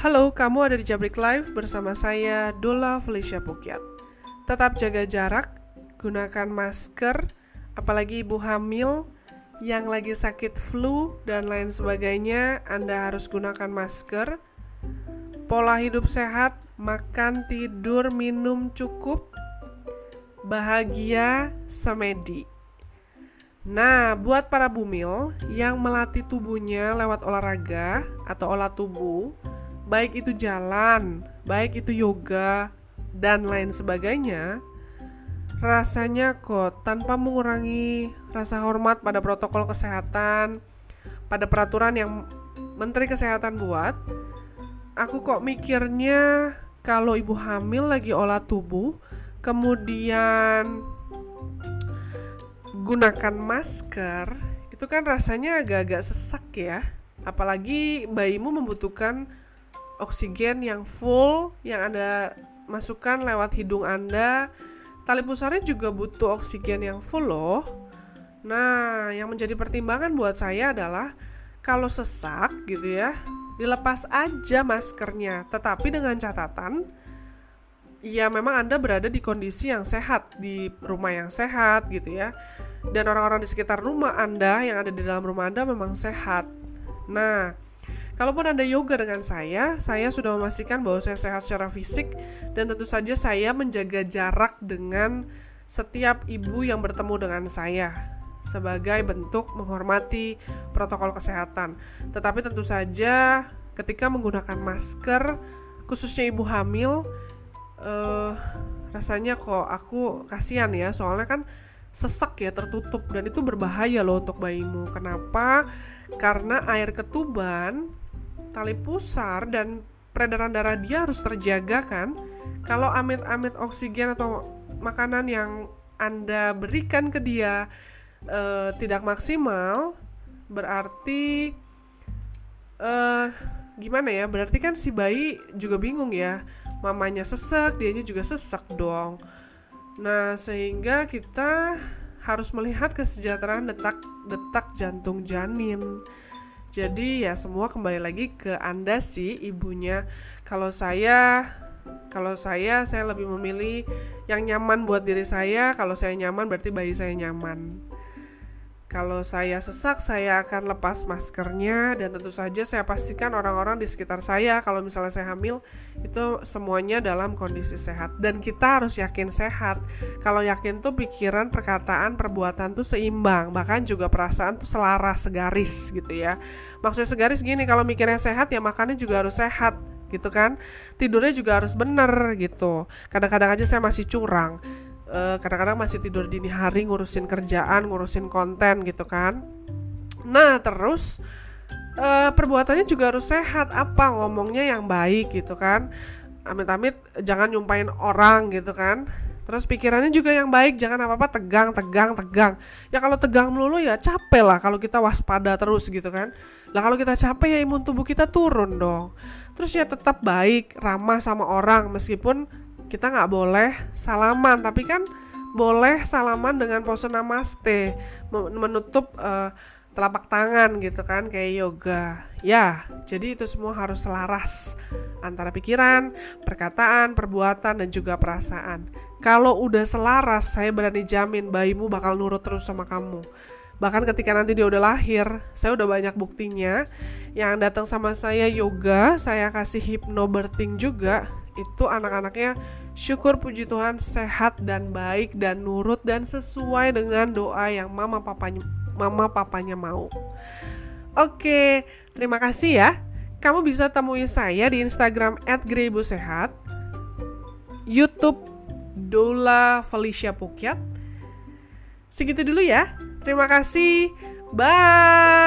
Halo, kamu ada di Jabrik Live bersama saya Dola Felicia Pukyat. Tetap jaga jarak, gunakan masker, apalagi ibu hamil yang lagi sakit flu dan lain sebagainya, Anda harus gunakan masker. Pola hidup sehat, makan, tidur, minum cukup, bahagia, semedi. Nah, buat para bumil yang melatih tubuhnya lewat olahraga atau olah tubuh, baik itu jalan, baik itu yoga, dan lain sebagainya, rasanya kok tanpa mengurangi rasa hormat pada protokol kesehatan, pada peraturan yang Menteri Kesehatan buat, aku kok mikirnya kalau ibu hamil lagi olah tubuh, kemudian gunakan masker itu kan rasanya agak-agak sesak ya. Apalagi bayimu membutuhkan oksigen yang full yang anda masukkan lewat hidung anda tali pusarnya juga butuh oksigen yang full loh nah yang menjadi pertimbangan buat saya adalah kalau sesak gitu ya dilepas aja maskernya tetapi dengan catatan ya memang Anda berada di kondisi yang sehat, di rumah yang sehat gitu ya. Dan orang-orang di sekitar rumah Anda yang ada di dalam rumah Anda memang sehat. Nah, kalaupun Anda yoga dengan saya, saya sudah memastikan bahwa saya sehat secara fisik dan tentu saja saya menjaga jarak dengan setiap ibu yang bertemu dengan saya sebagai bentuk menghormati protokol kesehatan. Tetapi tentu saja ketika menggunakan masker khususnya ibu hamil uh, rasanya kok aku kasihan ya soalnya kan sesak ya tertutup dan itu berbahaya loh untuk bayimu. Kenapa? Karena air ketuban, tali pusar dan peredaran darah dia harus terjaga kan. Kalau amit-amit oksigen atau makanan yang Anda berikan ke dia uh, tidak maksimal, berarti uh, gimana ya? Berarti kan si bayi juga bingung ya mamanya sesak, dianya juga sesak dong. Nah, sehingga kita harus melihat kesejahteraan detak-detak jantung janin. Jadi ya semua kembali lagi ke Anda sih ibunya. Kalau saya kalau saya saya lebih memilih yang nyaman buat diri saya. Kalau saya nyaman berarti bayi saya nyaman. Kalau saya sesak, saya akan lepas maskernya dan tentu saja saya pastikan orang-orang di sekitar saya kalau misalnya saya hamil itu semuanya dalam kondisi sehat dan kita harus yakin sehat. Kalau yakin tuh pikiran, perkataan, perbuatan tuh seimbang, bahkan juga perasaan tuh selaras, segaris gitu ya. Maksudnya segaris gini, kalau mikirnya sehat ya makannya juga harus sehat gitu kan. Tidurnya juga harus bener gitu. Kadang-kadang aja saya masih curang kadang-kadang masih tidur dini hari ngurusin kerjaan, ngurusin konten gitu kan. Nah, terus uh, perbuatannya juga harus sehat, apa ngomongnya yang baik gitu kan. Amit-amit jangan nyumpain orang gitu kan. Terus pikirannya juga yang baik, jangan apa-apa tegang, tegang, tegang. Ya kalau tegang melulu ya capek lah kalau kita waspada terus gitu kan. Lah kalau kita capek ya imun tubuh kita turun dong. Terus ya tetap baik, ramah sama orang meskipun kita nggak boleh salaman tapi kan boleh salaman dengan pose namaste. Menutup uh, telapak tangan gitu kan kayak yoga. Ya jadi itu semua harus selaras antara pikiran perkataan perbuatan dan juga perasaan. Kalau udah selaras saya berani jamin bayimu bakal nurut terus sama kamu. Bahkan ketika nanti dia udah lahir saya udah banyak buktinya. Yang datang sama saya yoga saya kasih hypnobirthing juga itu anak-anaknya syukur puji Tuhan sehat dan baik dan nurut dan sesuai dengan doa yang mama papanya mama papanya mau. Oke, terima kasih ya. Kamu bisa temui saya di Instagram @greybusehat, YouTube Dola Felicia Pukyat. Segitu dulu ya. Terima kasih. Bye.